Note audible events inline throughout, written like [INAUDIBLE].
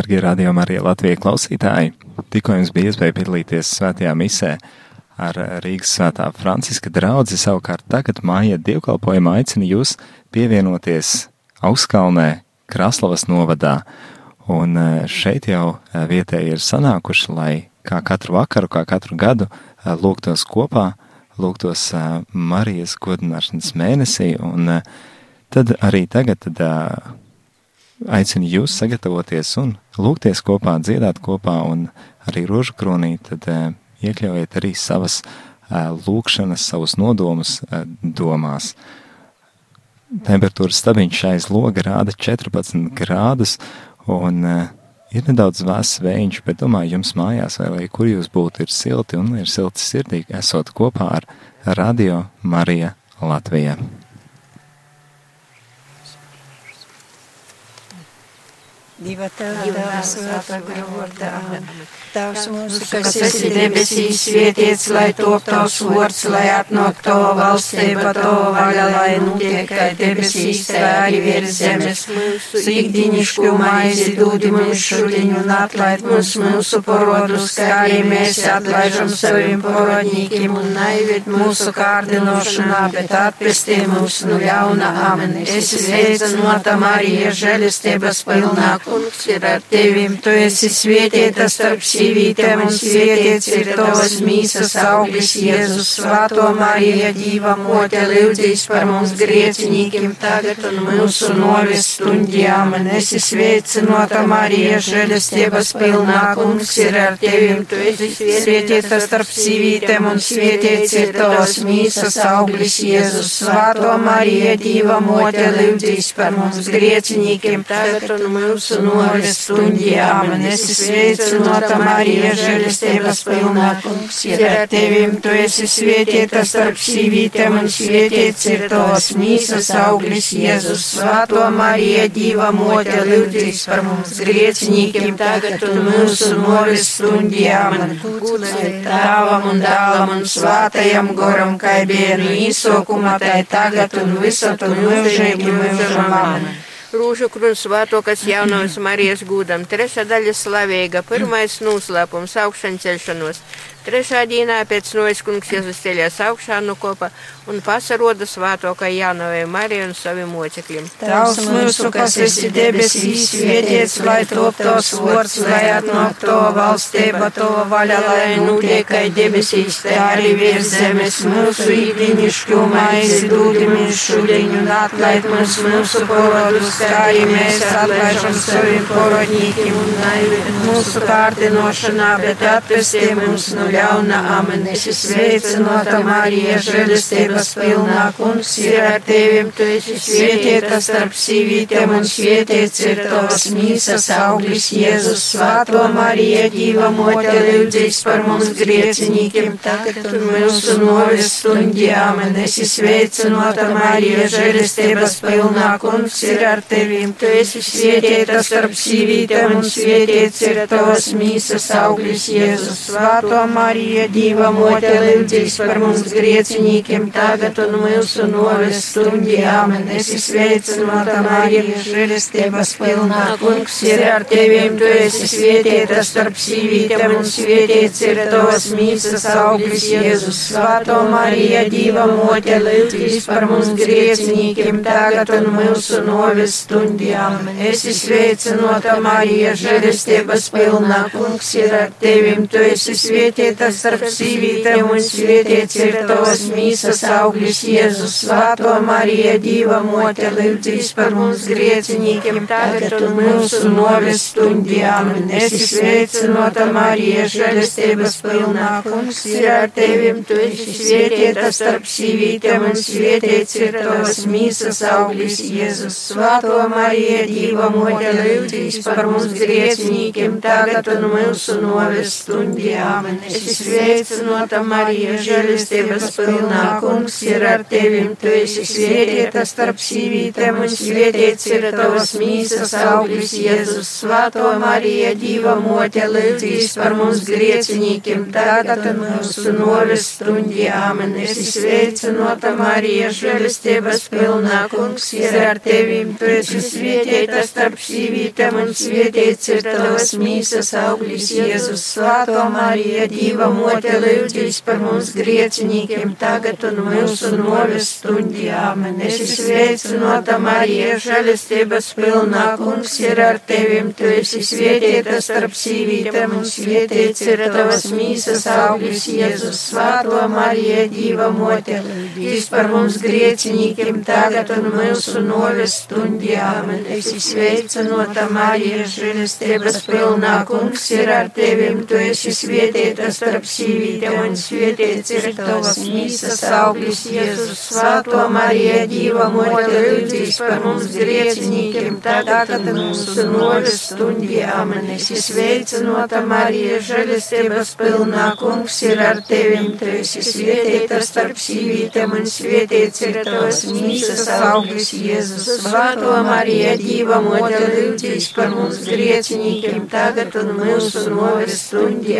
Darbie radījumi arī Latvijas klausītāji! Tikko jums bija iespēja piedalīties svētajā misē ar Rīgas svētā Franciska draugu. Savukārt tagad mājiet dievkalpojumā aicinu jūs pievienoties Augstkalnē, Kraslavas novadā. Un e, šeit jau e, vietēji ir sanākuši, lai kā katru vakaru, kā katru gadu e, lūgtos kopā, lūgtos Marijas godināšanas mēnesī. Un tad arī tagad tad, aicinu jūs sagatavoties un lūgties kopā, dziedāt kopā un arī rožu kronī, tad iekļaujiet arī savas lūkšanas, savus nodomus domās. Temperatūras stabiņš aiz loga rāda 14 grādus, un ir nedaudz vēss vējš, bet domāju, jums mājās vai lai kur jūs būtu, ir silti un ir silti sirdīgi, esot kopā ar Radio Marija Latvijā. Dieva tēva svētā vārdā. Tavs mūsu, kas esi debesīs, svētīts, lai top tavs vārds, lai atnāk tava valstība, tava vaļa, lai notiek kā debesīs, tā arī virs zemes. Sīkdiņišku maizi dūdi mums šodien un atlaid mums mūsu porodus, kā arī mēs atlaižam saviem porodņīkiem un naivit mūsu kārdinošanā, bet atpestī mūs no ļauna amen. Es sveicināta Marija, žēlistības pilnāk kungs ir ar tevim, tu esi svētītas starp sīvītēm un svētīts ir tavas mīsas auglis Jēzus, svāto Marija, dīva mote, lūdzīs par mums griecinīkiem tagad un mūsu novis stundjām, un esi sveicinota Marija, žēlestības pilnā, kungs ir ar tevim, tu esi svētītas starp sīvītēm un svētīts ir tavas mīsas auglis Jēzus, svāto Marija, dīva mote, lūdzīs par mums griecinīkiem tagad un mūsu noris stundjām, un esi sveicinota Marija, žēlistības pilnā, ir ar tevim, tu esi svētīta starp sīvītēm, un svētīts ir tos mīsas auglis Jēzus, svāto Marija, dīva mote, lūdzīs par mums griecinīkiem tagad un mūsu stundjām, un ir tāvam un dālam un svātajam goram, kā bija no īsokuma, tai tagad un visat un mūžīgi mūžam. Amen. Rūžu kruns svētokas jaunās Marijas gūdam, trešā daļa slavīga, pirmais [CLEARS THROAT] noslēpums augšana celšanos. Trešā dienā pēc nojas kungs ceļās augšā no kopa un pasaroda svātokai Jānavai Marijai un saviem mocekļiem. Tavs mūsu, kas esi debesīs, svietiets, lai top tos vārds, lai atnāk to valstība, to vaļa, lai nutiekai debesīs, te arī virs zemes mūsu īdiņišķu maizi dūdi mums šodien un atlaid mums mūsu porodus, kā arī mēs atlaižam saviem porodņīkiem un mūsu kārdinošanā, bet atpestī mums no ļauna amen. Es sveicinota Marija, žēlistības pilnā, kungs ir ar tevim, tu esi svētīta starp sīvītēm un svētīts ir tavas mīsas auglis Jēzus, svāto Marija, dīva mote, lūdzīs par mums griecinīkiem, tagad un mūsu novis stundi, amen. Es sveicinota Marija, žēlistības pilnā, kungs ir ar tevim, tu esi svētīta starp sīvītēm un svētīts ir tavas mīsas auglis Jēzus, svāto Marija. Marija, Dieva mote, lūdzīs par mums griecinīkiem tagad un mūsu noves stundi. Āmen. Es sveicināta Marija, žēlestības pilnā. Kungs ir ar teviem, tu esi svētīta starp sīvītēm un svētīts ir tavas mīsas auglis Jēzus. Svēto Marija, Dieva mote, lūdzīs par mums griecinīkiem tagad un mūsu noves stundi. Āmen. Es sveicināta Marija, žēlestības pilnā. Kungs ir ar teviem, tu esi svētīta sīvītēm un svētīts ir tavas mīsas augļis Jēzus, svāto Marija, Dīva mote, lūdzīs par mums griecinīkiem, tagad un mūsu novis stundjām. Esi sveicinota Marija, žēlestības pilnā, kungs ir ar tevim, tu esi svētītas starp sīvītēm un svētīts ir tavas mīsas augļis Jēzus, svāto Marija, Dīva mote, lūdzīs par mums griecinīkiem, tagad un mūsu novis stundjām. Es esi sveicinota Marija, žēlistības pilnā, kungs ir ar tevim, tu esi svētīta starp sīvītēm un svētīts ir tavas mīsas augļus. Jēzus, svāto Marija, Dīva mote, lūdzīs par mums griecinīkiem, tagad un mūsu novis stundi, āmen, esi sveicinota Marija, žēlistības pilnā, kungs ir ar tevim, tu esi svētīta starp sīvītēm, un svētīts ir tavas mīsas auglis, Jēzus. Svētā Marija, Dieva mote, lūdzīs par mums griecinīkiem, tagad un mūsu novis stundī. Āmen. Esi sveicinota Marija, žēlestības pilnā, kungs ir ar tevim, tu esi svētīta starp sīvītēm, un svētīts ir tavas mīsas auglis, Jēzus. Svētā Marija, Dieva mote, lūdzīs par mums griecinīkiem, tagad un mūsu novis stundī. Āmen. Esi sveicinota Marija, žēlestības pilnā, kungs ir ar tevim, tu esi svētīta starp sīvītēm, un svētīts ir tavas mīsas auglis, Jēzus. Svētā Marija, Dieva mote, lūdzīs par mums griecinīkiem, tagad un mūsu novis stundī. Āmen. Esi sveicinota Marija, žēlestības pilnā, kungs ir ar tevim, tu esi svētīta starp sīvītēm, un svētīts ir tavas mīsas auglis, Jēzus. Svētā Marija, Dieva mote, lūdzīs par mums griecinīkiem, tagad un mūsu novis stundī.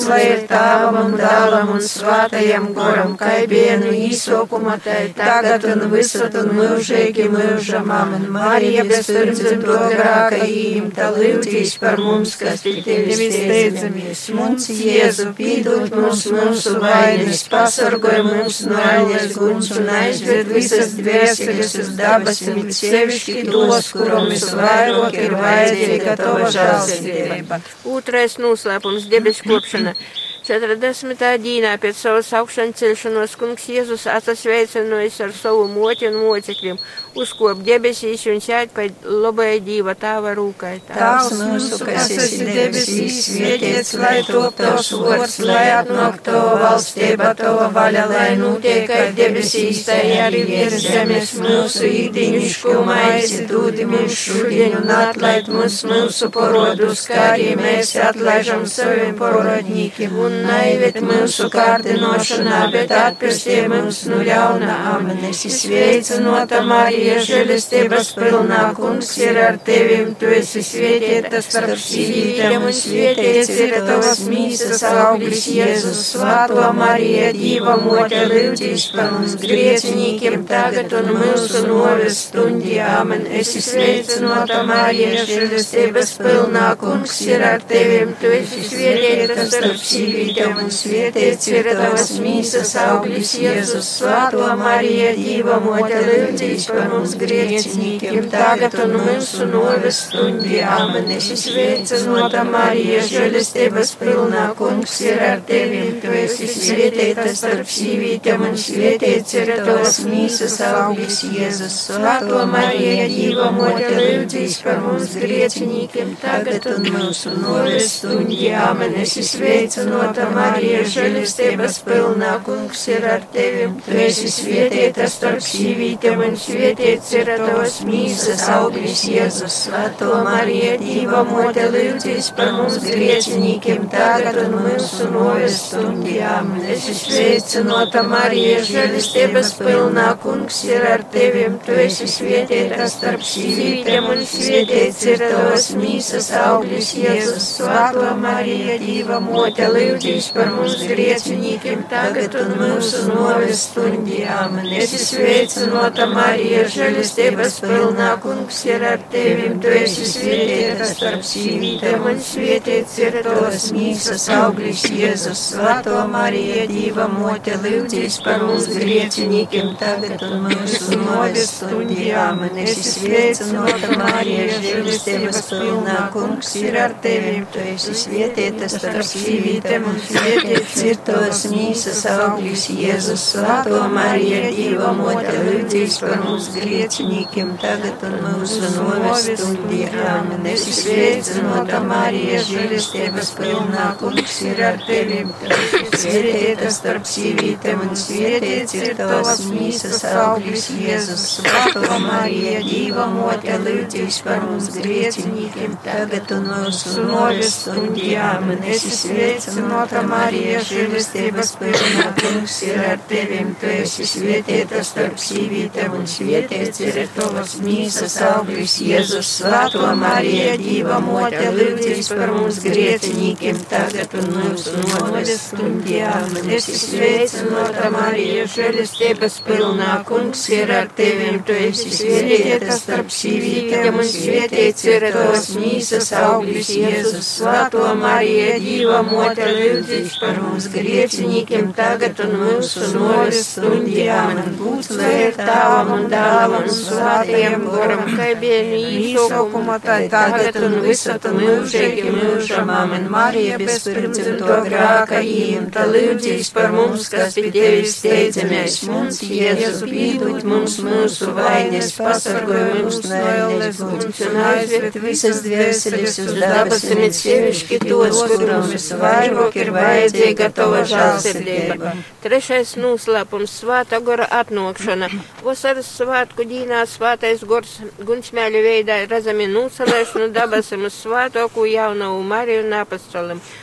Būs lai ir tāvam un dāvam un svātajam goram, kai bienu īsokuma, tai tagad un visat un mūžīgi mūžam. Amen. Marija bez pirmdzimto grāka īmta lūdzīs par mums, kas tevi steidzamies. Mums, Jēzu, pīdot mums mūsu vainas, pasargoj mums no aļas guns un aizved visas dvēseles uz dabasim, sevišķi tos, kuram visvairāk ir vajadzīga tava žēlsirdība. Otrais noslēpums - debesu kopšana. 真 [LAUGHS] 40. dīnā pēc savas augšanas celšanos kungs Jēzus atsasveicinojas ar savu moti un mocekļiem, uzkop debesīs un sēd pa labai dīva tāva rūkai. Tavs mūsu, kas esi debesīs, svētīts, lai top tavs vārds, lai atnāk tava valstība, tava vaļa, lai notiek kā debesīs, tai arī virs zemes mūsu īdiņušku maizi dūdi mums šodien un atlaid mums mūsu porodus, kā arī mēs atlaižam saviem porodņīkiem un naivet mūsu kārdinošanā, bet atpestī mums no ļauna. Amen. Es sveicinota Marija, žēlestības pilnā kungs ir ar tevim, tu esi svētīta starp sīvītēm un svētīts ir tavas mīsas auglis Jēzus. Svētā Marija, Dieva mote, lūdzīs par mums griecinīkiem tagad un mūsu novis stundī. Amen. Es sveicinota Marija, žēlestības pilnā kungs ir ar tevim, tu esi svētīta starp sīvītēm un svētīts ir tavas mīsas auglis Jēzus. Svētā Marija, Dieva mote, lūdzīs par mums griecinīkiem tagad un mūsu novis stundī. Amen. Es sveicinota Marija, žēlestības pilnā kungs ir ar tevim, tu esi svētīta starp sīvītēm un svētīts ir tavas mīsas auglis Jēzus. Svētā Marija, Dieva mote, lūdzīs par mums griecinīkiem tagad un mūsu novis stundī. Amen. Es sveicinota Marija, žēlestības pilnā kungs ir ar tevim, tu esi svētīta starp sīvītēm un svētīts ir tavas mīsas auglis Jēzus. Svētā Marija, Dieva mote, lūdzīs par mums griecinīkiem tagad un mūsu novis stundī. Amen. Es sveicinota Marija, žēlestības pilnā kungs ir ar tevim, tu esi svētīta starp sīvītēm un svētīts ir tavas mīsas auglis Jēzus. Svētā Marija, Dieva mote, lūdzīs par mums griecinīkiem tagad un mūsu novis stundī. Amen. Es sveicinota Marija, žēlestības pilnā kungs ir ar tevim, tu esi svētīta starp sīvītēm un svētīts ir tavas mīsas auglis Jēzus. Svētā Marija, Dieva mote, lūdzīs par mums griecinīkiem tagad un mūsu novis stundī. Amen. Es sveicinota Marija, žēlestības pilnā kungs ir ar tevim, tu esi svētīta starp sīvītēm un svētīts ir tavas mīsas auglis Jēzus. Svētā Marija, Dieva mote, lūdzīs par mums griecinīkiem tagad un mūsu novis stundī. Amen. Es sveicinota Marija, žēlestības pilnā kungs ir ar tevim, tu esi svētīta starp sīvītēm un svētīts ir tavas mīsas auglis Jēzus. Svētā Marija, Dieva mote, lūdzīs par mums griecinīkiem tagad un mūsu novis stundī. Amen. Es sveicinota svētota Marija, žēlistības pilna, kungs ir ar tevim, tu esi svētīta starp sīvītēm un svētīts ir tavas mīsas auglis Jēzus. Svēto Marija, Dīva mote, lūdzīs par mums griecinīkiem tagad un mūsu nodes stundījām. Es sveicinota Marija, žēlistības pilnā, kungs ir ar tevim, tu esi svētīta starp sīvītēm un svētīts ir tavas mīsas auglis Jēzus. Svēto Marija, Dīva mote, lūdzīs par mums griecinīkiem tagad un mūsu nodes stundījām. Būs lai ir tāvam un dāvam un svētajam goram, kā bija īsokuma, tā tagad un visat un mūžīgi mūžam. Amen. Marija bez pirmcimto grāka īmta lūdzīs par mums, kas pie tevis steidzamies. Mums, Jēzus, pīdūt mums mūsu vainas, pasargoj mums no ēles guļus un aizviet visas dvēseles uz dabasim, it sievišķi tos, kuram visvairāk ir vajadzīga tava žālsirdība. Trešais noslēpums - svāta gora atnokšana. Vasaras svātku dīnā svātais gors guņsmēļu veidā redzami nūsalēšanu dabasim uz svātoku jaunavu Mariju un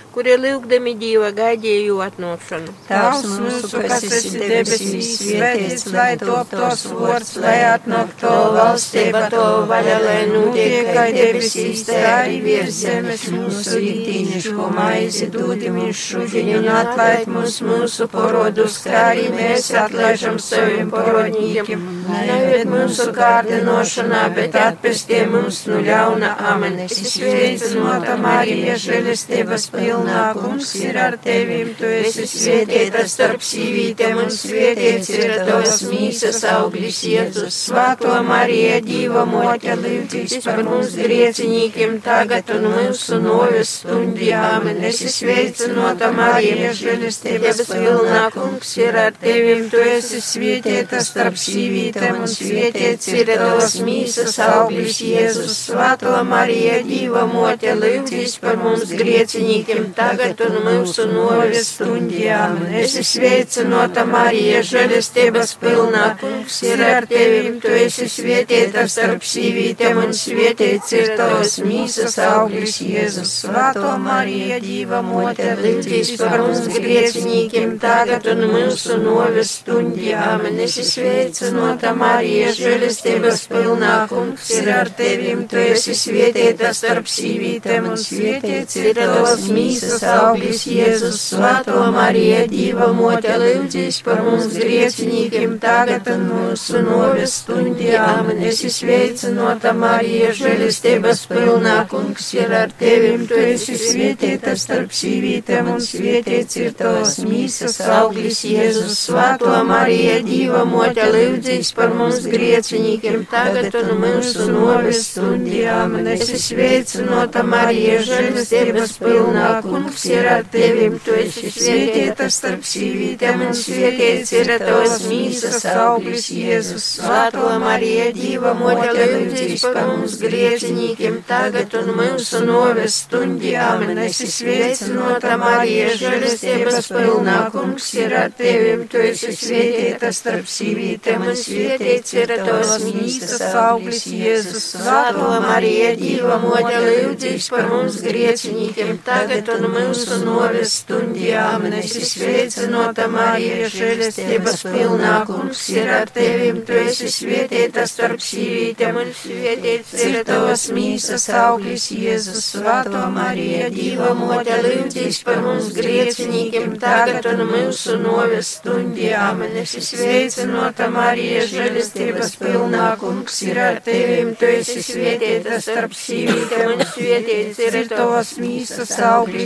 apastolim kuri lūgdami Dieva gaidīju atnākšanu. Tēvs mūsu, kas esi debesīs, svētīts, lai top tos vārds, lai atnāk to valstība, to vaļa, lai notiek kā debesīs, tā arī virs zemes mūsu rītīniško maizi dūdi mums šudiņu un atlaid mums mūsu porodus, kā arī mēs atlaižam saviem porodņīkiem. Neved mūsu kārdinošanā, bet atpestie mums nu ļauna amen. Es sveicinota Marija, žēlestības pilna pilnā kungs ir ar tevim, tu esi svētīta starp sīvītēm un svētīts ir tavas mīsas auglis Jēzus. Svāto Marija, Dīva moķa, lūdzīs par mums griecinīkiem tagad un mūsu novis stundi. Āmen. Esi sveicinota Marija, žēlistības pilnā kungs ir ar tevim, tu esi svētīta starp sīvītēm un svētīts ir tavas mīsas auglis Jēzus. Svāto Marija, Dīva moķa, lūdzīs par mums griecinīkiem tagad un mūsu novis stundjām. Es sveicinota Marija, žēlestības pilnā, kungs ir ar tevim, tu esi svētīta starp sīvītēm un svētīts ir tavas mīsas auglis Jēzus. Svēto Marija, Dīva mote, līdzīs par mums griecinīkiem tagad un mūsu novis stundjām. Es sveicinota Marija, žēlestības pilnā, kungs ir ar tevim, tu esi svētīta starp sīvītēm un svētīts ir tavas mīsas visas augļas Jēzus, Svēto Mariju, Dieva mote, lūdzīs par mums griecinīkiem tagad un mūsu novis stundī. Amen. Es sveicinota Marija, žēlistības pilnā, kungs ir ar tevim, tu esi svētīta starp sīvītēm un svētīts ir tavs mīsas augļas Jēzus, Svēto Mariju, Dieva mote, lūdzīs par mums griecinīkiem tagad un mūsu novis stundī. Amen. Es sveicinota Marija, žēlistības pilnā, kungs ir ar tevim, tu esi svētīta starp sīvītēm, un svētīts ir tavas mīsas auglis Jēzus. Svēto Marija, Dīva mote, lūdzīs par mums griecinīkiem tagad un mūsu noves stundī. Amen. Es sveicinota Marija, žēlestības pilnā, kungs ir ar tevim, tu esi svētīta starp sīvītēm, un svētīts ir tavas mīsas auglis Jēzus. Svēto Marija, Dīva mote, lūdzīs par mums griecinīkiem tagad un mūsu novis stundjām, un esi sveicinota Marija, žēlestības pilnā, kungs ir ar tevim, tu esi svētīta starp sīvītēm, un svētīts ir tavas mīsas auglis Jēzus, Svēto Marija, Dīva mote, lūdzīs par mums griecinīkiem tagad un mūsu novis stundjām, un esi sveicinota Marija, žēlestības pilnā, kungs ir ar tevim, tu esi svētīta starp sīvītēm, un svētīts ir tavas mīsas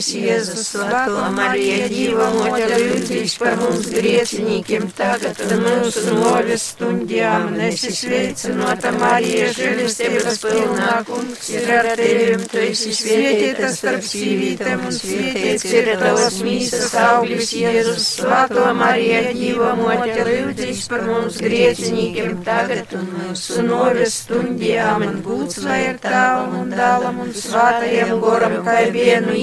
auglis Jēzus, Svētā Marija, Dieva mote, lūdzīs par mums griecinīkiem tagad un mūsu novis stundjām. Nesi sveicinota Marija, žēlistības pilnā, kungs ir ar tevim, tu esi svētīta starp sīvītēm un svētīts ir tavas mīsas augļus Jēzus, Svētā Marija, Dieva mote, lūdzīs par mums griecinīkiem tagad un mūsu novis stundjām. Būts lai ir tāvam un dālam un svātajam goram, kā vienu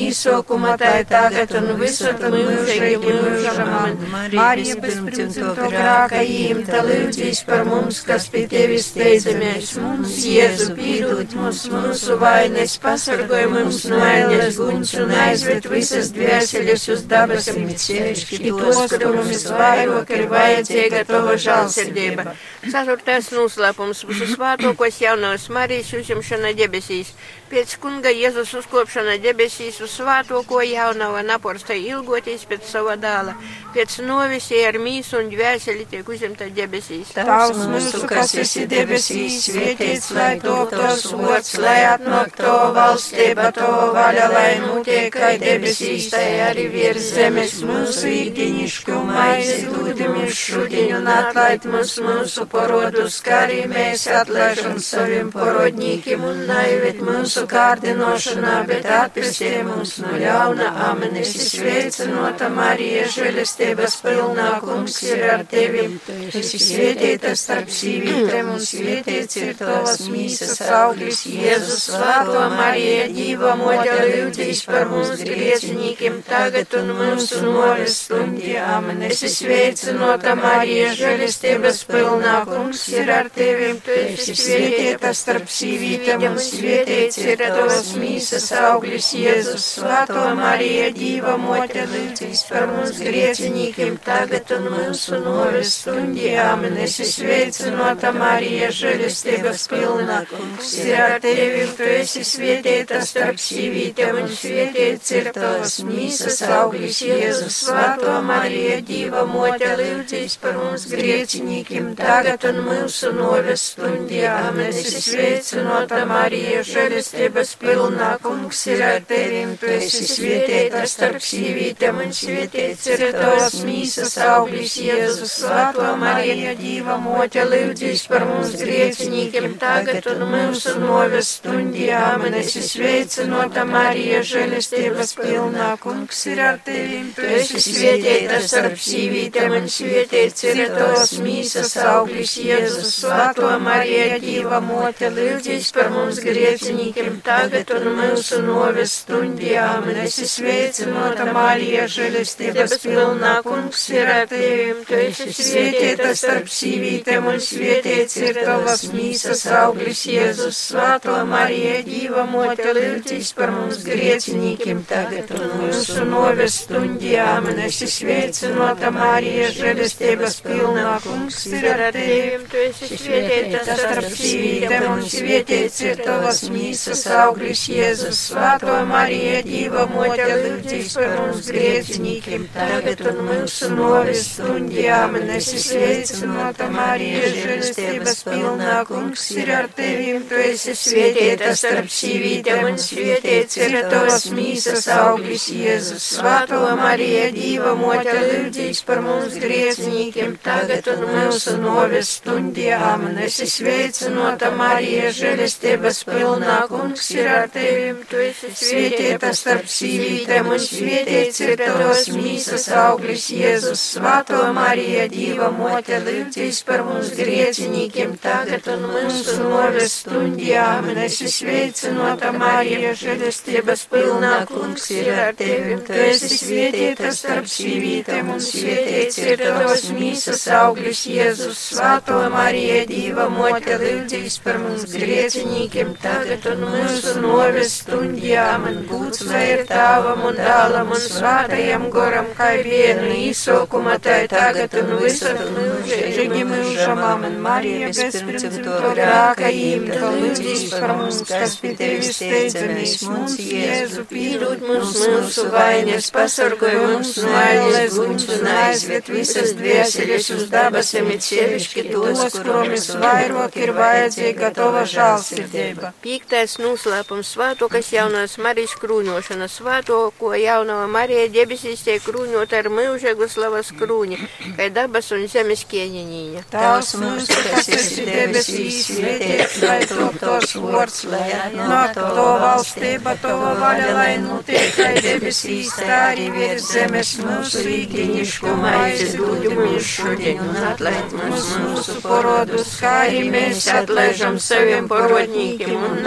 īsokuma pamotāji tagad un visur mūžīgi mūžam. Marija bezpirmcimto grāka īmta lūdzīs par mums, kas pie tevis steidzamies. Mums Jēzu pīdūt mums mūsu vainas, pasargoj mums no ēnes guņus un aizved visas dvēseles uz dabasam, sevišķi tos, kuriem visvairāk ir vajadzīga tava žēlsirdība. Ceturtais noslēpums - visvātokos jaunās Marijas uzņemšana debesīs. Pēc kunga Jēzus uzkopšana debesīs uz svātoko jaunava naporsta ilgoties pēc sava dāla. Pēc novisī ar mīsu un dvēseli tiek uzņemta debesīs. Tavs mūsu, kas esi debesīs, svētīts, lai top tos vārds, lai atnāk to valstība, to vaļa, lai notiek, kā debesīs, tai arī virs zemes mūsu īdiņišku maizi dūdimies šodien un atlaid mums mūsu porodus, kā arī mēs atlaižam saviem porodņīkiem un naivet mūsu mūsu kārdinošanā, bet atpestī mums no ļauna. Amen. Es sveicinota Marija, žēlestības pilnā kungs ir ar tevi. Es svētīta starp sīvītēm un svētīts ir tavas mīsas auglis Jēzus. Svēto Marija, Dīva moķa, lūdzīs par mums griecinīkiem tagad un mūsu novis stundī. Amen. Es sveicinota Marija, žēlestības pilnā kungs ir ar tevi. Tu esi svētīta starp sīvītēm un svētīts ir tavas mīsas auglis Jēzus, Svēto Marija, Dīva mote, lūdzīs par mums griecinīkiem tagad un mūsu novis stundī. Amen. Es sveicinota Marija, žēlistības pilna, kungs ir ar tevi, tu esi svētīta starp sīvītēm un svētīts ir tavas mīsas auglis Jēzus, Svēto Marija, Dīva mote, lūdzīs par mums griecinīkiem tagad un mūsu novis stundī. Amen. Es sveicinota Marija, žēlistības žēlastības pilnā kungs ir ar tevim, tu esi svietietā starp sīvītēm un svietiets ir tavas mīsas. Auglis Jēzus, Svētā Marija, Dīva moķa, lūdzīs par mums griecinīkiem tagad un mūsu noves stundī, amen, esi sveicinota Marija, žēlastības pilnā. Kungs ir ar tevim, tu esi svietietā starp sīvītēm un svietiets ir tavas mīsas. Auglis Jēzus, Svētā Marija, Dīva moķa, lūdzīs par mums griecinīkiem grēkiem tagad un mūsu noves stundijām, un esi sveicinota Marija, žēlestības pilnā, kungs ir ar tevim, tu esi svētīta starp sīvītēm, un svētīts ir tavas mīsas auglis Jēzus, svāto Marija, Dīva mote, lūdzīs par mums griecinīkiem tagad un mūsu noves stundijām, un esi sveicinota Marija, žēlestības pilnā, kungs ir ar tevim, tu esi svētīta starp sīvītēm, un svētīts ir tavas mīsas Kristus auglis Jēzus, Svēto Mariju, Dīva mote, lūdzīs par mums griecinīkiem, tagad un mūsu novis stundjām, un esi sveicinota Marija, žēlestības pilnā, kungs ir ar tevim, tu esi svētīta starp sīvītēm, un svētīts ir tavas mīsas auglis Jēzus, Svēto Mariju, Dīva mote, lūdzīs par mums griecinīkiem, tagad un mūsu novis stundjām, un esi sveicinota Marija, žēlestības pilnā, kungs kungs ir ar tevi, tu esi svētīta starp sīvītēm, un svētīts ir tavas mīsas auglis Jēzus, Svēto Marija, Dīva mote, lūdzīs par mums griecinīkiem tagad un mūsu noves stundjām, un esi sveicinota Marija, žēlestības pilnā, kungs ir ar tevi, tu esi svētīta starp sīvītēm, un svētīts ir tavas mīsas auglis Jēzus, Svēto Marija, Dīva mote, lūdzīs par mums griecinīkiem tagad un mūsu mūsu noves stundjām, un būts vēr tāvam un dālam un svātajam goram, kā vienu īsokuma, tā tagad un visur mūžīgi mūžam, amen, Marija, bezpirmcimto grāka īmta, lūdzīs par mums, kas pie tevis steidzamies, mums, Jēzu, pīdūt mums mūsu vainas, pasargoj mums no ailes guņus un aizviet visas dvieseļas uz dabasiem, it sievišķi tos, kurom visvairāk ir vajadzīga tava žālsirdība. Pīktais noslēpums svēto, kas jaunās Marijas krūņošana, svēto, ko jaunā Marija debesīs tiek krūņot ar mūžīgu slavas krūņi, kā dabas un zemes kieņiņīņa. Tās mūsu, kas esi debesīs, svētīts, lai top tos vārds, lai nāk to valstība, to vaļa, lai notiek, kā debesīs, tā arī virs zemes mūsu rīkiņišku maizi dūdi mums šodien un atlaid mums mūsu porodus, kā arī mēs atlaižam saviem porodņīkiem un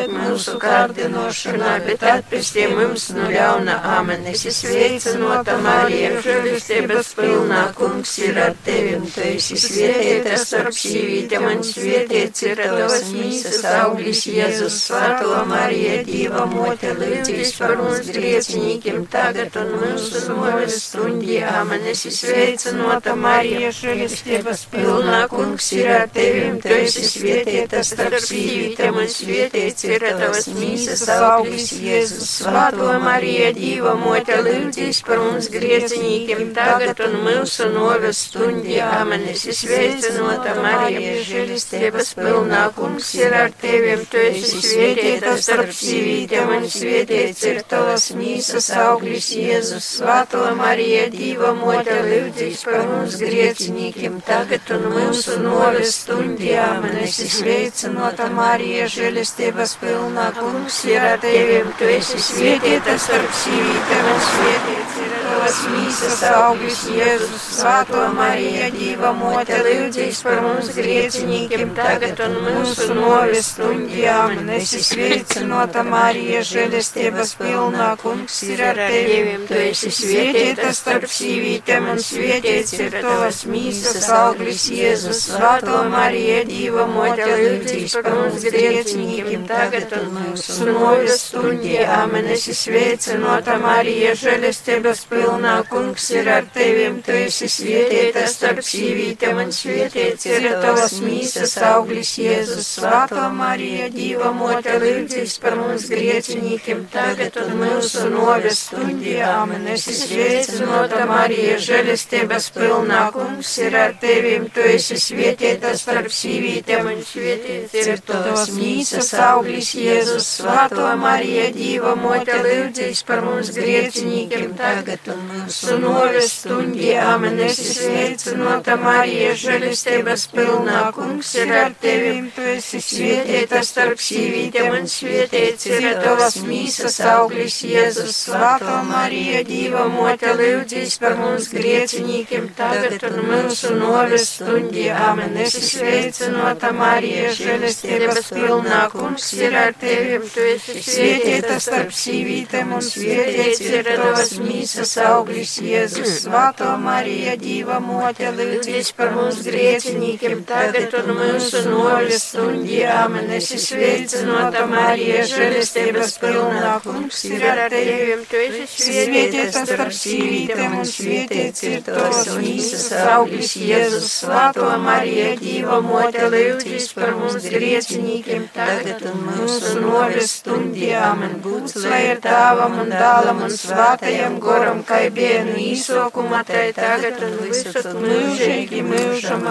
naiviet mūsu kārdinošanā, bet atpestī mums no ļauna amen. Es sveicinota Marija, žēlistības pilnā, kungs ir ar tevi, un tu esi svētīta starp sīvītēm, un svētīts ir tavas mīsas auglis Jēzus, Svēto Marija, Dieva mote, lūdzīs par mums grieķi griecinīkiem tagad un mūsu novis stundī. Āmen. Es izveicinota Marija, žēlistības pilnā kungs ir ar tevim, tu esi svietieta starp sīvītēm un svietiets ir tavas mīsas auglis Jēzus. Svēto Marija, Dīva mote, lūdzīs par mums griecinīkiem tagad un mūsu novis stundī. Āmen. Es izveicinota Marija, žēlistības pilnā kungs ir ar tevim, tu esi svietieta starp sīvītēm un svietiets ir tavas mīsas auglis Jēzus. Svēto Marija, Dīva mote, lūdzīs par mums griecinīkiem tagad un mūsu novis stundī. Āmen. Es izveicinota Marija, žēlistības pilnā kungs ir ar tevim, tu esi svietieta starp sīvītēm un svietiets ir tavas mīsas auglis Jēzus. Svēto Marija, Dīva mote, lūdzīs par mums griecinīkiem tagad un mūsu novis stundī. Āmen. Es izveicinota Marija, žēlistības pilnā kungs ir ar tevim, tu esi svietieta starp sīvītēm un svietiets ir tavas mīsas auglis Jēzus. Svēto Marija, Dīva mote, lūdzīs par mums griecinīkiem tagad un mūsu novis stundī. Āmen. Es izveicinota Marija, žēlistības pilnā kungs ir ar tevim, tu esi svietieta starp sīvītēm un svietiets ir tavas mīsas auglis Jēzus. Svēto Marija, Dīva mote, lūdzīs par mums griecinīkiem tagad un mūsu novis stundī. Āmen. Es izveicinota Marija, žēlistības pilnā kungs ir ar tevim, tu esi svietieta starp sīvītēm un svietiets ir tavas mīsas auglis Jēzus. Svēto Marija, Dīva mote, lūdzīs par mums griecinīkiem tagad un mūsu novis stundī. Āmen. Es izveicinota Marija, žēlistības pilnā kungs ir ar tevim, tu esi svietieta starp sīvītēm un svietiets ir tavas mīsas auglis Jēzus. Svēto Marija, Dīva mote, lūdzīs par mums griecinīkiem tagad un mūsu novis stundī. Āmen. Es izveicinota Marija, žēlistības pilnā kungs ir ar tevim, tu esi svietieta starp sīvītēm un svietiets ir tavas mīsas auglis Jēzus. Svēto Marija, Dīva mote, lūdzīs par mums griecinīkiem tagad un mūsu novis stundī. Āmen. Es izveicinota Marija, žēlistības pilnā kungs ir ar tevim, tu esi svietieta starp sīvītēm un svietiets ir tavas mīsas auglis Jēzus. Svēto Marija, Dīva mote, lūdzīs par mums griecinīkiem tagad un mūsu novis stundī. Āmen. Būts lai ir tēvam un dālam un svētajam goram, kai bienu īsokuma, tai tagad un visur mūžīgi mūžam.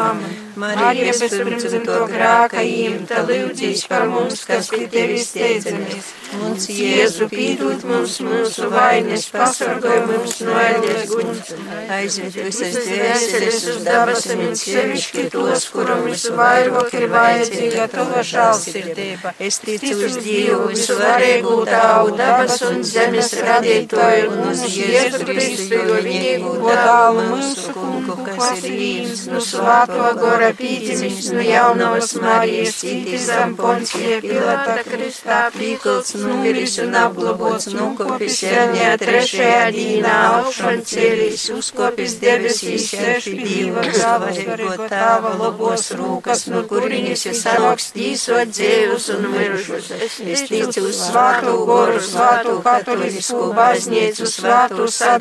Marija bezpirmdzimto grāka īmta lūdzīs par mums, kas pie tevis steidzamies. Mums Jēzu pīdūt mums mūsu vainas, pasargāj mums no ēdēs guņas. Aizved visas dvēseles uz dabasam un sevišķi tos, kuram visvairāk ir vajadzīga tava žālsirdība. Es ticu uz Dievu visvarīgu tāvu dabas un zemes radītoju un uz Jēzu Kristu, jo vienīgu dālu mūsu kungu, kas ir īms no svāto gora pīdzimis no jaunavas Marijas, citi zem Poncija Pilata Kristā, pīkls numiris un apglobots, nukopis jaunajā trešajā dīnā, augšan ceļīs, uzkopis debesīs, seši Dieva galvazīgo tāva labos rūkas, no kurinis es anokstīsot dzīvus un mirušus. Es ticu uz svātu goru,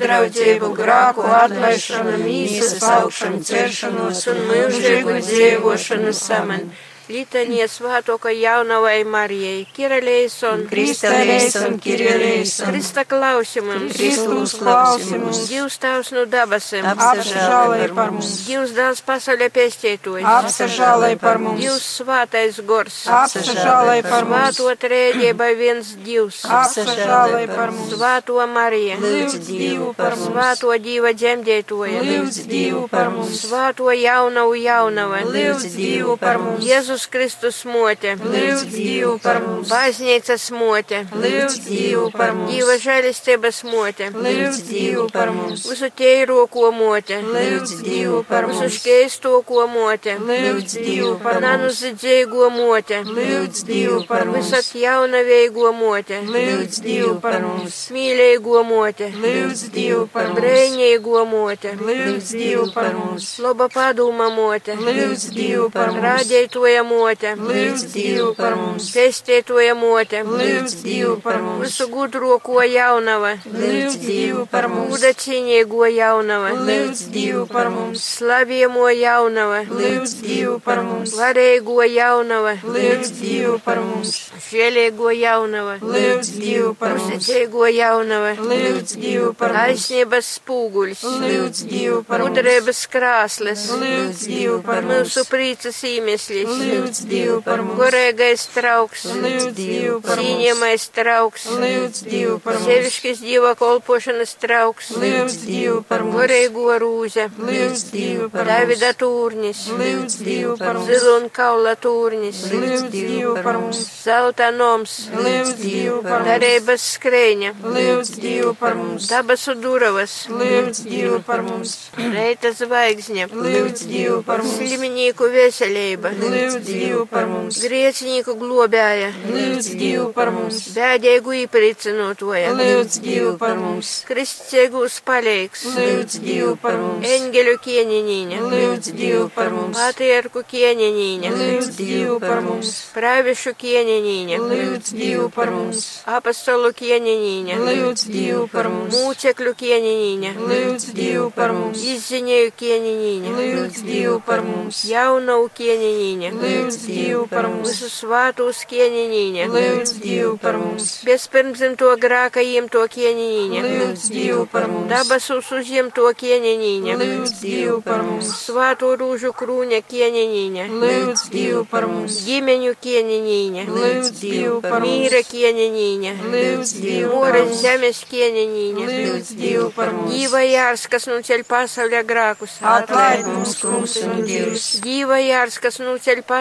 sadraudzību, grāku atlaišanu, mīsas augšanu, ceršanos un mūžīgu dzīvošanu saman. Litanie svātoka jaunavai Marijai, Kirelēson, Kristalēson, Kirelēson, Krista klausimams, Kristus klausimus, Dievs tavs no dabasem, apsažālai par mums, Dievs dāls pasaulē pēstētojas, apsažālai par mums, Dievs svātais gors, apsažālai par mums, svāto trēģībai viens Dievs, apsažālai par mums, svāto Marija, svāto Dieva dzemdētoja, lūdz Dievu par mums, svāto jaunavu jaunava, lūdz Dievu par mums, Jēzus Kristus mote, lūdz Dievu par mums, baznīcas mote, lūdz Dievu par mums, Dieva žēlistības mote, lūdz Dievu par mums, visu teiroko mote, lūdz Dievu par visu mums, škeistoko mote, lūdz Dievu par nanu mums, zidzēgo mote, lūdz Dievu par mums, visat jaunaveigo mote, lūdz Dievu par mums, mīlēgo mote, lūdz Dievu par mums, brēņēgo mote, lūdz Dievu par mums, loba padūma mote, lūdz Dievu par mums, rādētoja mote, lūdz Dievu par mums, pestītoja mote, lūdz Dievu par mums, visu gudroko jaunava, lūdz Dievu par mums, gudacīniego jaunava, lūdz Dievu par mums, slaviemo jaunava, lūdz Dievu par mums, varēgo jaunava, lūdz Dievu par mums, žēlēgo jaunava, lūdz Dievu par mums, uzticīgo jaunava, lūdz Dievu par mums, taisnības spūguļs, lūdz Dievu par mums, gudrības krāslis, lūdz Dievu par mūsu prīcas īmeslis, lūdz Dievu par mums, gorēgais trauks, lūdz Dievu par mums, cīņamais trauks, lūdz Dievu par mums, sevišķis dieva kolpošanas trauks, lūdz Dievu par mums, gorēgo rūze, lūdz Dievu par mums, Davida tūrnis, lūdz Dievu par mums, zilun kaula tūrnis, lūdz Dievu par mums, zelta noms, lūdz Dievu par mums, darības skrēņa, lūdz Dievu par mums, dabasu duravas, lūdz Dievu par mums, reita zvaigzne, lūdz Dievu par mums, slimnieku veselība, lūdz Dievu par mums, grēcinieku globēja, lūdz Dievu par mums, bēdēgu īpriecinotoja, lūdz Dievu par mums, kristīgus palīgs, lūdz Dievu par mums, eņģeļu kieninīne, lūdz Dievu par mums, patriarku kieninīne, lūdz Dievu par mums, pravišu kieninīne, lūdz Dievu par mums, apostolu kieninīne, lūdz Dievu par mums, mūcekļu kieninīne, lūdz Dievu par mums, izziņēju kieninīne, lūdz Dievu par mums, jaunau kieninīne, lūdz Dievu par mums, visu svātus kieninīne, lūdz Dievu par mums, bezpirmzimto grāka jimto kieninīne, lūdz Dievu par mums, dabasus uzimto kieninīne, lūdz Dievu par mums, svātu rūžu krūņa kieninīne, lūdz Dievu par mums, ģimeņu kieninīne, lūdz Dievu par mums, mīra kieninīne, lūdz Dievu par mūras mums, zemes kieninīne, lūdz Dievu par mums, Dīva jārs, kas nuceļ pasauļa grākus, atlaid mums, kungs un Dievs, Dīva jārs, kas nuceļ pasauļa grākus,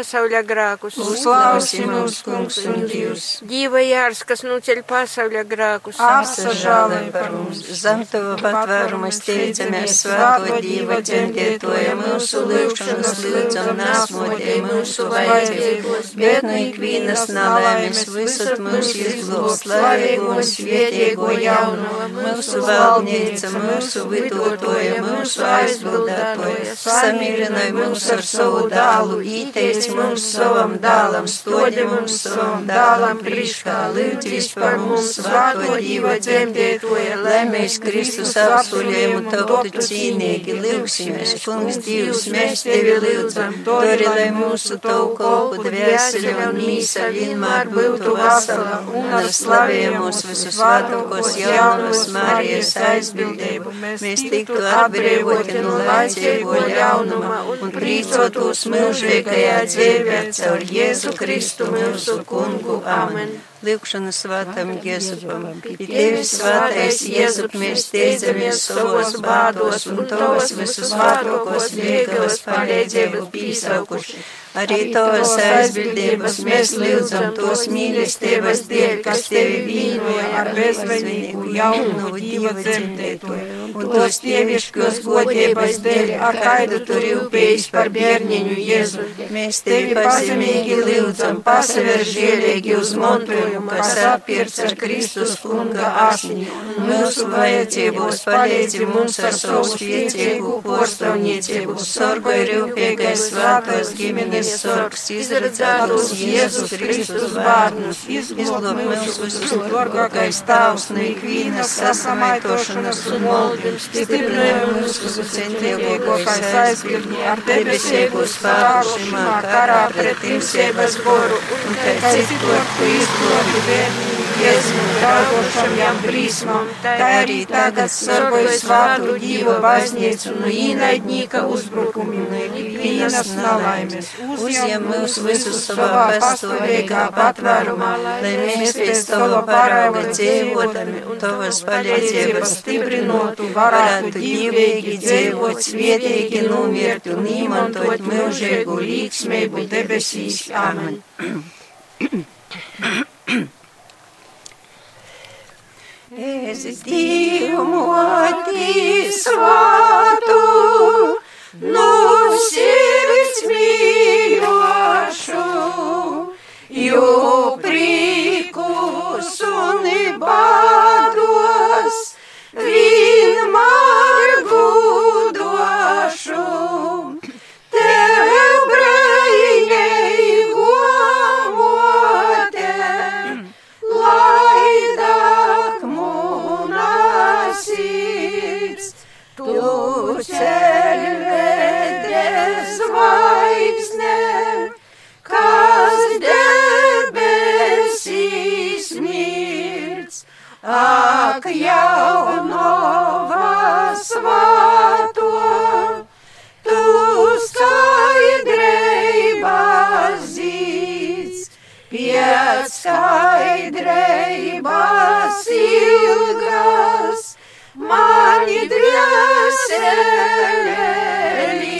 uzklausi mums, kungs un Dievs, Dīva jārs, kas nuceļ pasauļa grākus, apsažālē par mums, Zem tava patvēruma steidzamies svēto Dīva dzemdētoja mūsu lūgšanas lūdzam nāsmodēja mūsu vajadzības, bet no ikvienas nelaimes visat mūsu izglūst slavīgo svietiego jauno, mūsu valdnīca, mūsu vidotoja, mūsu aizbildētoja, samīrināja mūs ar savu dālu, īteic mums savam dālam, stodi mums savam dālam priekšā, lūdzīs par mums svēto Dīva dzemdētoja, lai mēs Kristus apsolējumu tautu cīnīgi lūksimies, kungs Dievs, mēs tevi lūdzam, dori, lai mūsu tavu kolpu dvēseli un mīsa vienmēr būtu vasala un slavējamos visus svētākos jaunos Marijas aizbildību, mēs tiktu atbrīvoti no laicīgo ļaunuma un prīcotos mūžīgajā dzīvē caur Jēzu Kristu mūsu kungu. Amen. Lūkšana svētam Jēzupam. Pie tevis svētais Jēzup, mēs steidzamies savos bādos un tavas visus svētākos vieglas palīdzības pīsaukuši. Arī tavas aizbildības mēs lūdzam tos mīlestības dēļ, kas tevi vīnoja ar bezvainīgu jaunu Dieva dzemdētoju, un tos tieviškos godības dēļ, ar kaidu tu rūpējies par bērniņu Jēzu. Mēs tevi pazemīgi lūdzam, pasaver žēlīgi uz montojumu, kas apierts ar Kristus kunga asni, un mūsu vajadzībos palīdzi mums ar savu spiecīgu porstāvniecību, sorgoj rūpīgais svētos ģimenes sorgs, izredzētos Jēzus Kristus bērnus, izglob mūs visus dārgākais tavs no ikvienas sasamaitošanas un maldības, stiprināja mūs visus centīgākais aizbildni ar debesību spēku šimā karā pret timsības goru, un kā citu ar tu izglobi bērnu. Jēzu draugošam jām brīsmam, tā arī tagad sargoju svātu Dievu baznīcu no īnaidnīka uzbrukumiem, ikvienas nelaimes. Uzņem mūs visus savā pastāvīgā patvērumā, lai mēs pēc tava parauga dzīvotami un tavas palīdzības stiprinotu varētu dzīvīgi dzīvot, svietīgi nomirt un īmantot mūžīgu līksmību debesīs. Amen. Esi Dievu moti svātu, no sirds mīlošu, jo priekus un Sāk jauno vasvāto, tu skaidrība zīts, pie skaidrības ilgas, mani drieselēļi.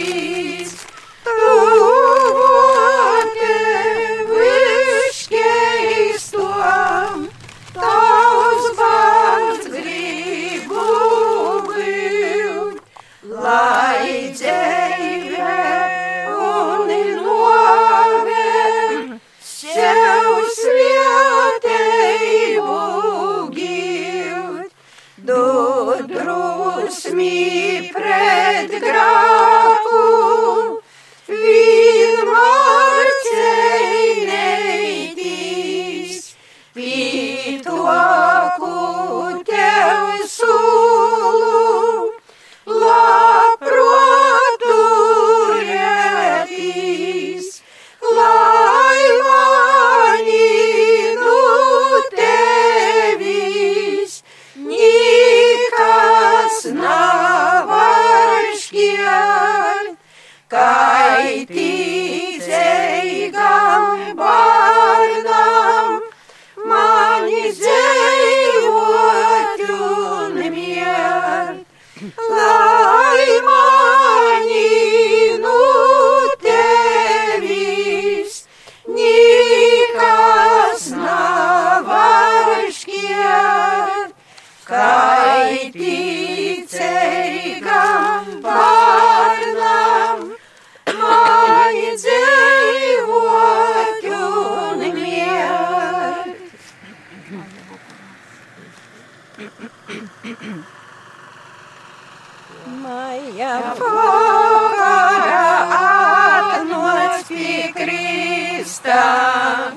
vietā.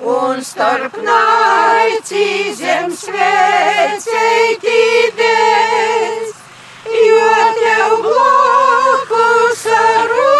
Un starp nācīzēm sveceitides, jo tev blokus arūp.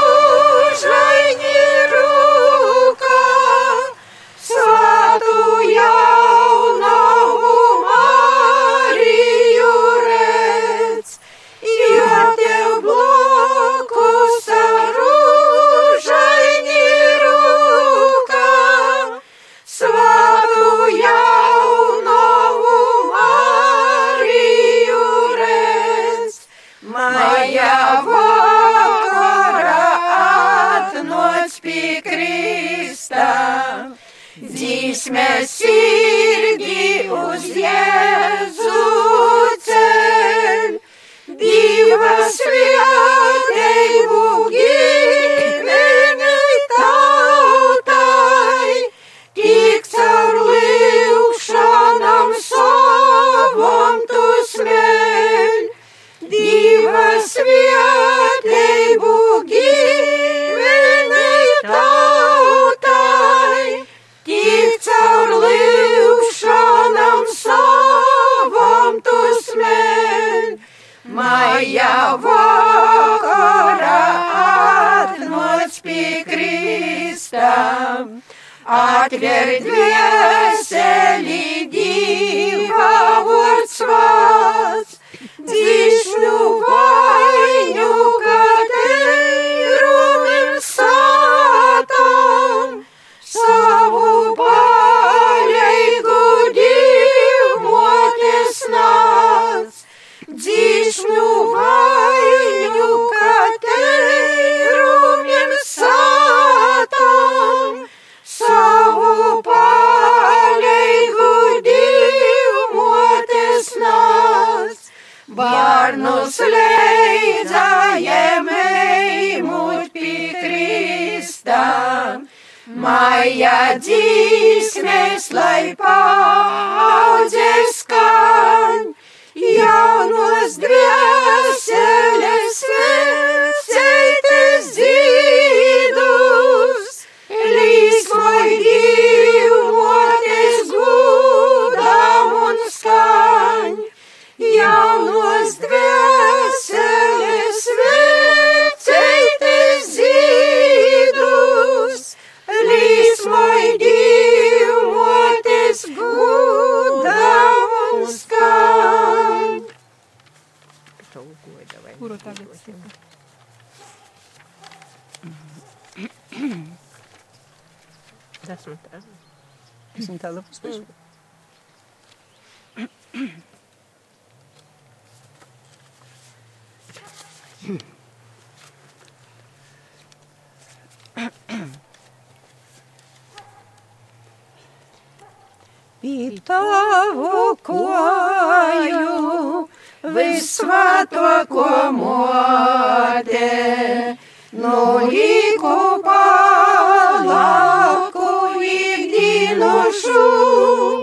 Теперь весели дива ворцвац, Дишлю вас. Gaja dzīsmēs, lai paudzes skan jaunos grēkus. Uhum. Chico. Já se mataram? Se mataram vocês? Pitovo visvētoko motē, no līku palaku ikdienu šūnu.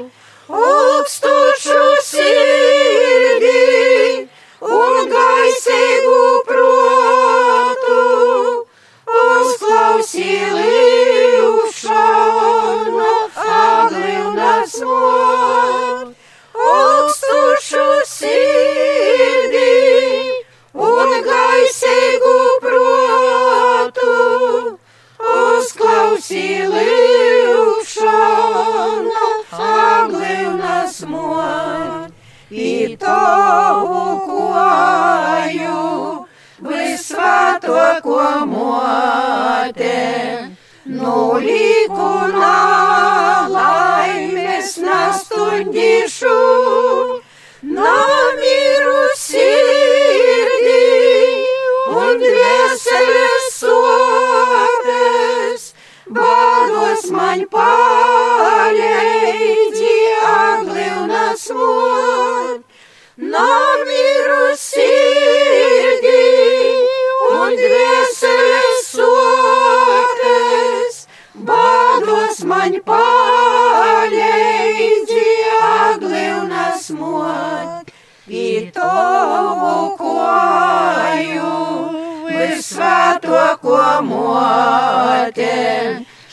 ko motē.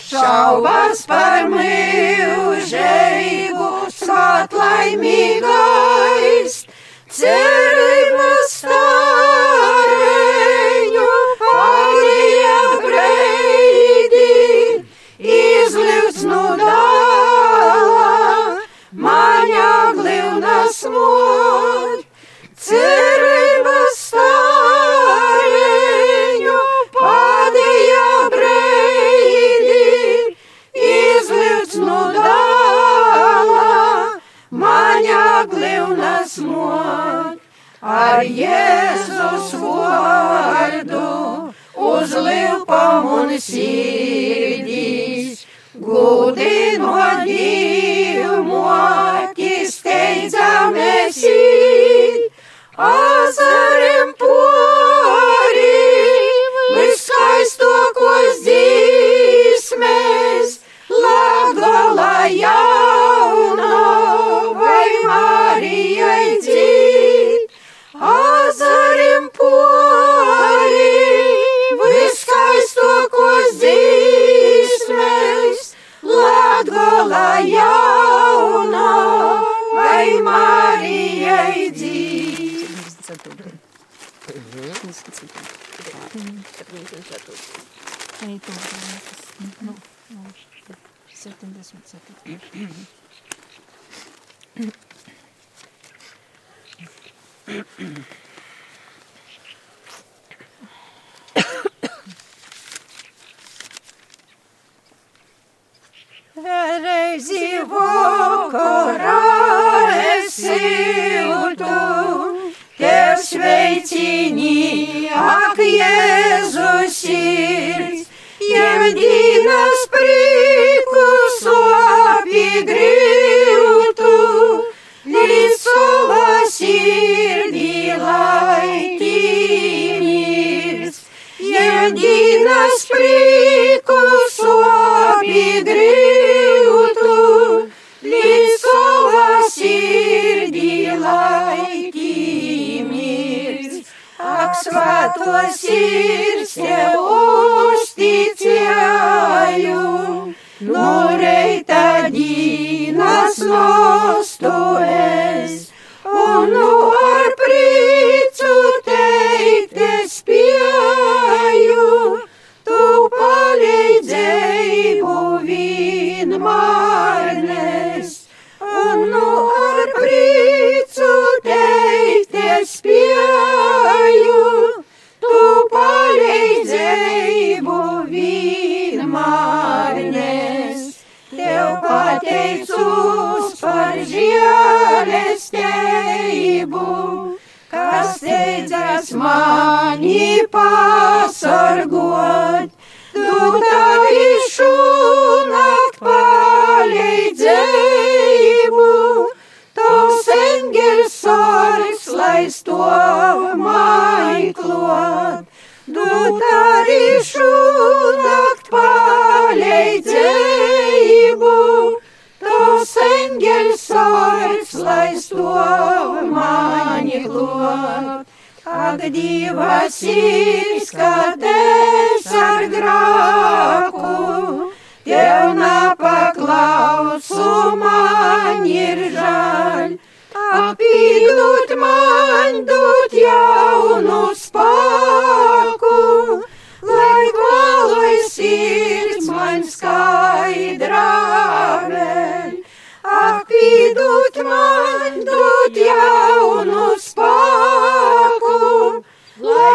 Šaubas par mūžību, svētlaimīgais, cerību. ar Jēzus vārdu uz liepām un sirdīs. Gudino Dievu, atsteidzāmies īt, azarim porim, viskaistokos dzīsmēs, lagalajā. Oh, no!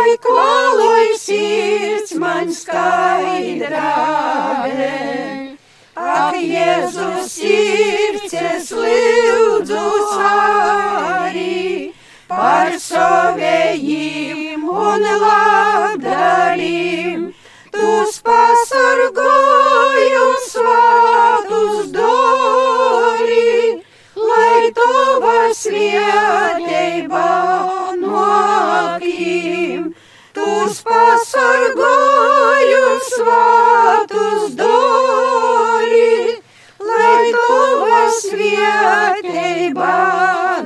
Lai kvaloj sirds man skaidrā vēl. Ak, Jēzus sirds es lūdzu arī par savējiem un labdarīm. Tus pasargoju svātus dori, lai tava svētība nokim. Tus pasargoju svātus dori, lai tava svētība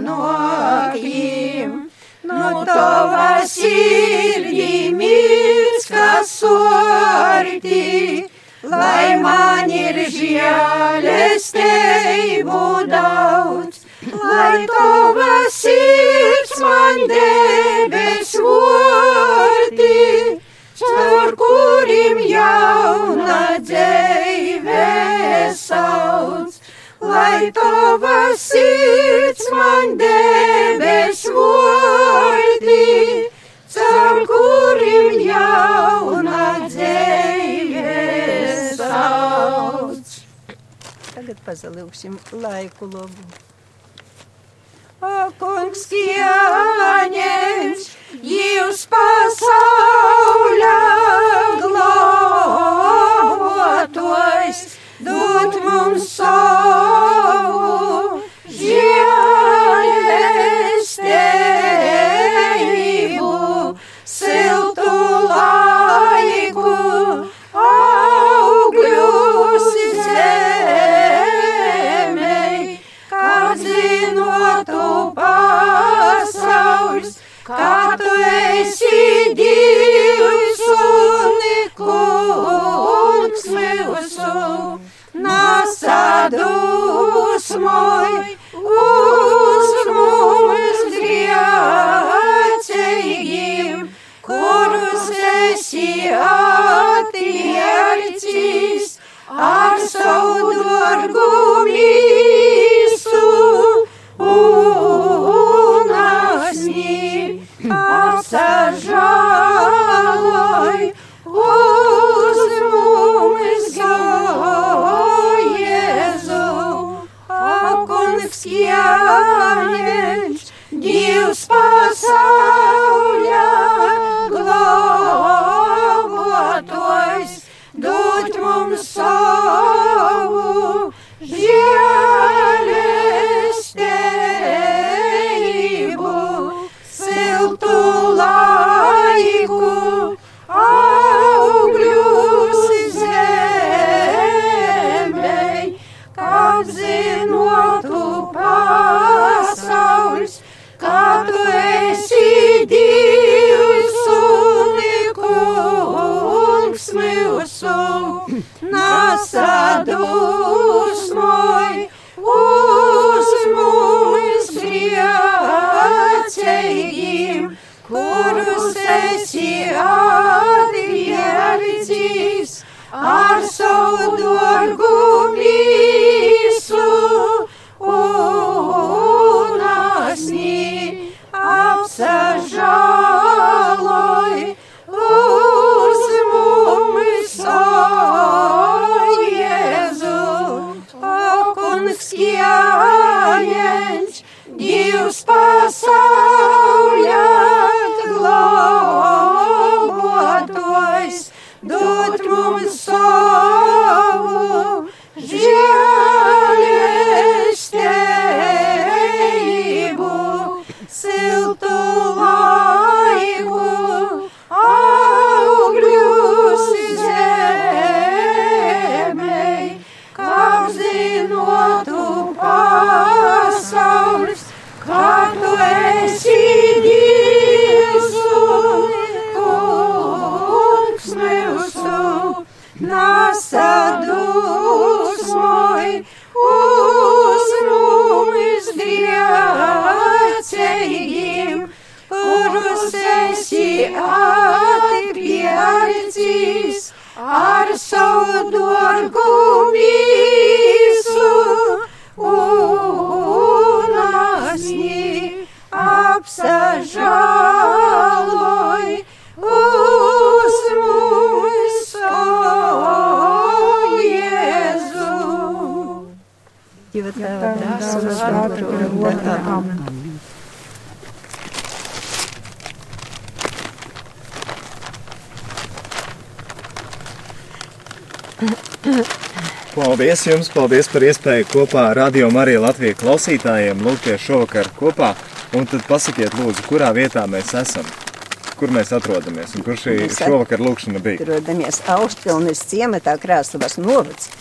nokim. No tava sirdī mīls, kas sorti, lai man ir žēlestību daudz, lai tava sirds man debes vorti, caur kurim jauna dzīve sauc. Lai tava sirds man debes vorti, caur kurim jauna dzīve sauc. Tagad pazalūksim laiku labu. O, kungs, jāņems jūs nesadūsmoj uz mums dievceigim, kurus esi atpierdzis ar savu dorgumīsu un asni apsažā. Tava dāsmas vārdu un godā. Amen. Paldies jums, paldies par iespēju kopā ar Radio Mariju Latviju klausītājiem lūgties šovakar kopā. Un tad pasakiet, lūdzu, kurā vietā mēs esam, kur mēs atrodamies un kur šī šovakar lūkšana bija. Atrodamies Augstpilnes ciematā Krāslavas novads.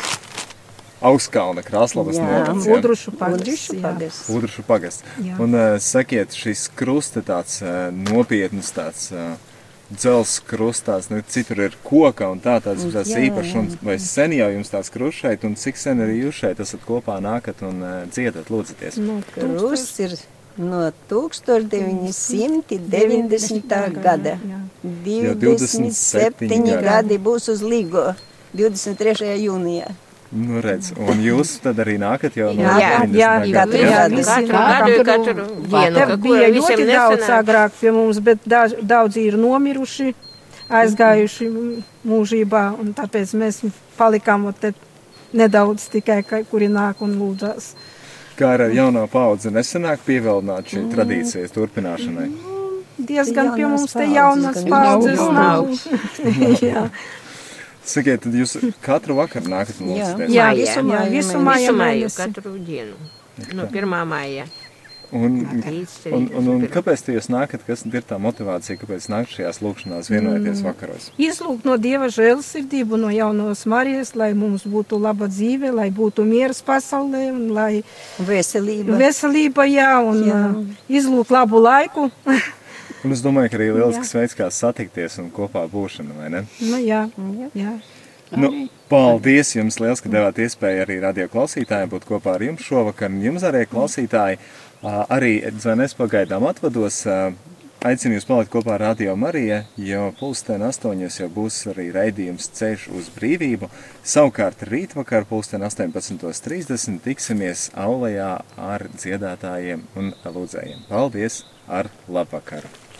Augstkalna Krāslavas novads. jā. Udrušu pagasts. Udrušu pagasts. Un uh, sakiet, šis krusta tāds uh, nopietns, tāds uh, dzels krustās, nu, citur ir koka un tā tāds, tāds Jā, īpašs. Un vai sen jau jums tāds krusts šeit, un cik sen arī jūs šeit esat kopā nākat un uh, dziedat, lūdzaties? Nu, Krusts ir no 1990. gada. Jā. 27 gadi. gadi būs uz Līgo 23. jūnijā. Nu, redz, un jūs tad arī nākat jau no Jā, 90. jā, gada, katru jā, Katru nākam. gadu, katru dienu, Te bija ļoti daudz agrāk pie mums, bet daž, daudzi ir nomiruši, aizgājuši mūžībā, un tāpēc mēs palikām te nedaudz tikai, ka- kuri nāk un lūdzās. Kā ar jauno paudzi nesenāk pievilnāt šī tradīcijas turpināšanai? Diezgan pie mums te paudzes jaunas paudzes nav. [LAUGHS] [LAUGHS] Sakiet, tad jūs katru vakaru nākat Jā. lūdzaties? jā, Mājā. visu māju, Jā, visu jā, māju Visu māju, mēnesi. katru dienu. No 1. maija Un, un, un, un 31. kāpēc jūs nākat, kas ir tā motivācija, kāpēc nākt šajās lūkšanās vienojoties vakaros? Izlūgt no Dieva žēlsirdību, no jaunos Marijas, lai mums būtu laba dzīve, lai būtu miers pasaulē, un lai Veselība. veselība, jā, un Jā. jā. izlūgt labu laiku. [LAUGHS] Un es domāju, ka arī lielisks veids, kā satikties un kopā būšana, vai ne? nu, jā, jā. Nu, paldies jums liels, ka devāt iespēju arī radio klausītājiem būt kopā ar jums šovakar. Jums arī klausītāji, arī zvanēs pagaidām atvados. Aicinu jūs palikt kopā ar Radio Mariju, jo pulksten astoņos jau būs arī raidījums Ceļš uz brīvību. Savukārt rītvakar pulksten 18.30 tiksimies aulajā ar dziedātājiem un lūdzējiem. Paldies! Ar labvakaru!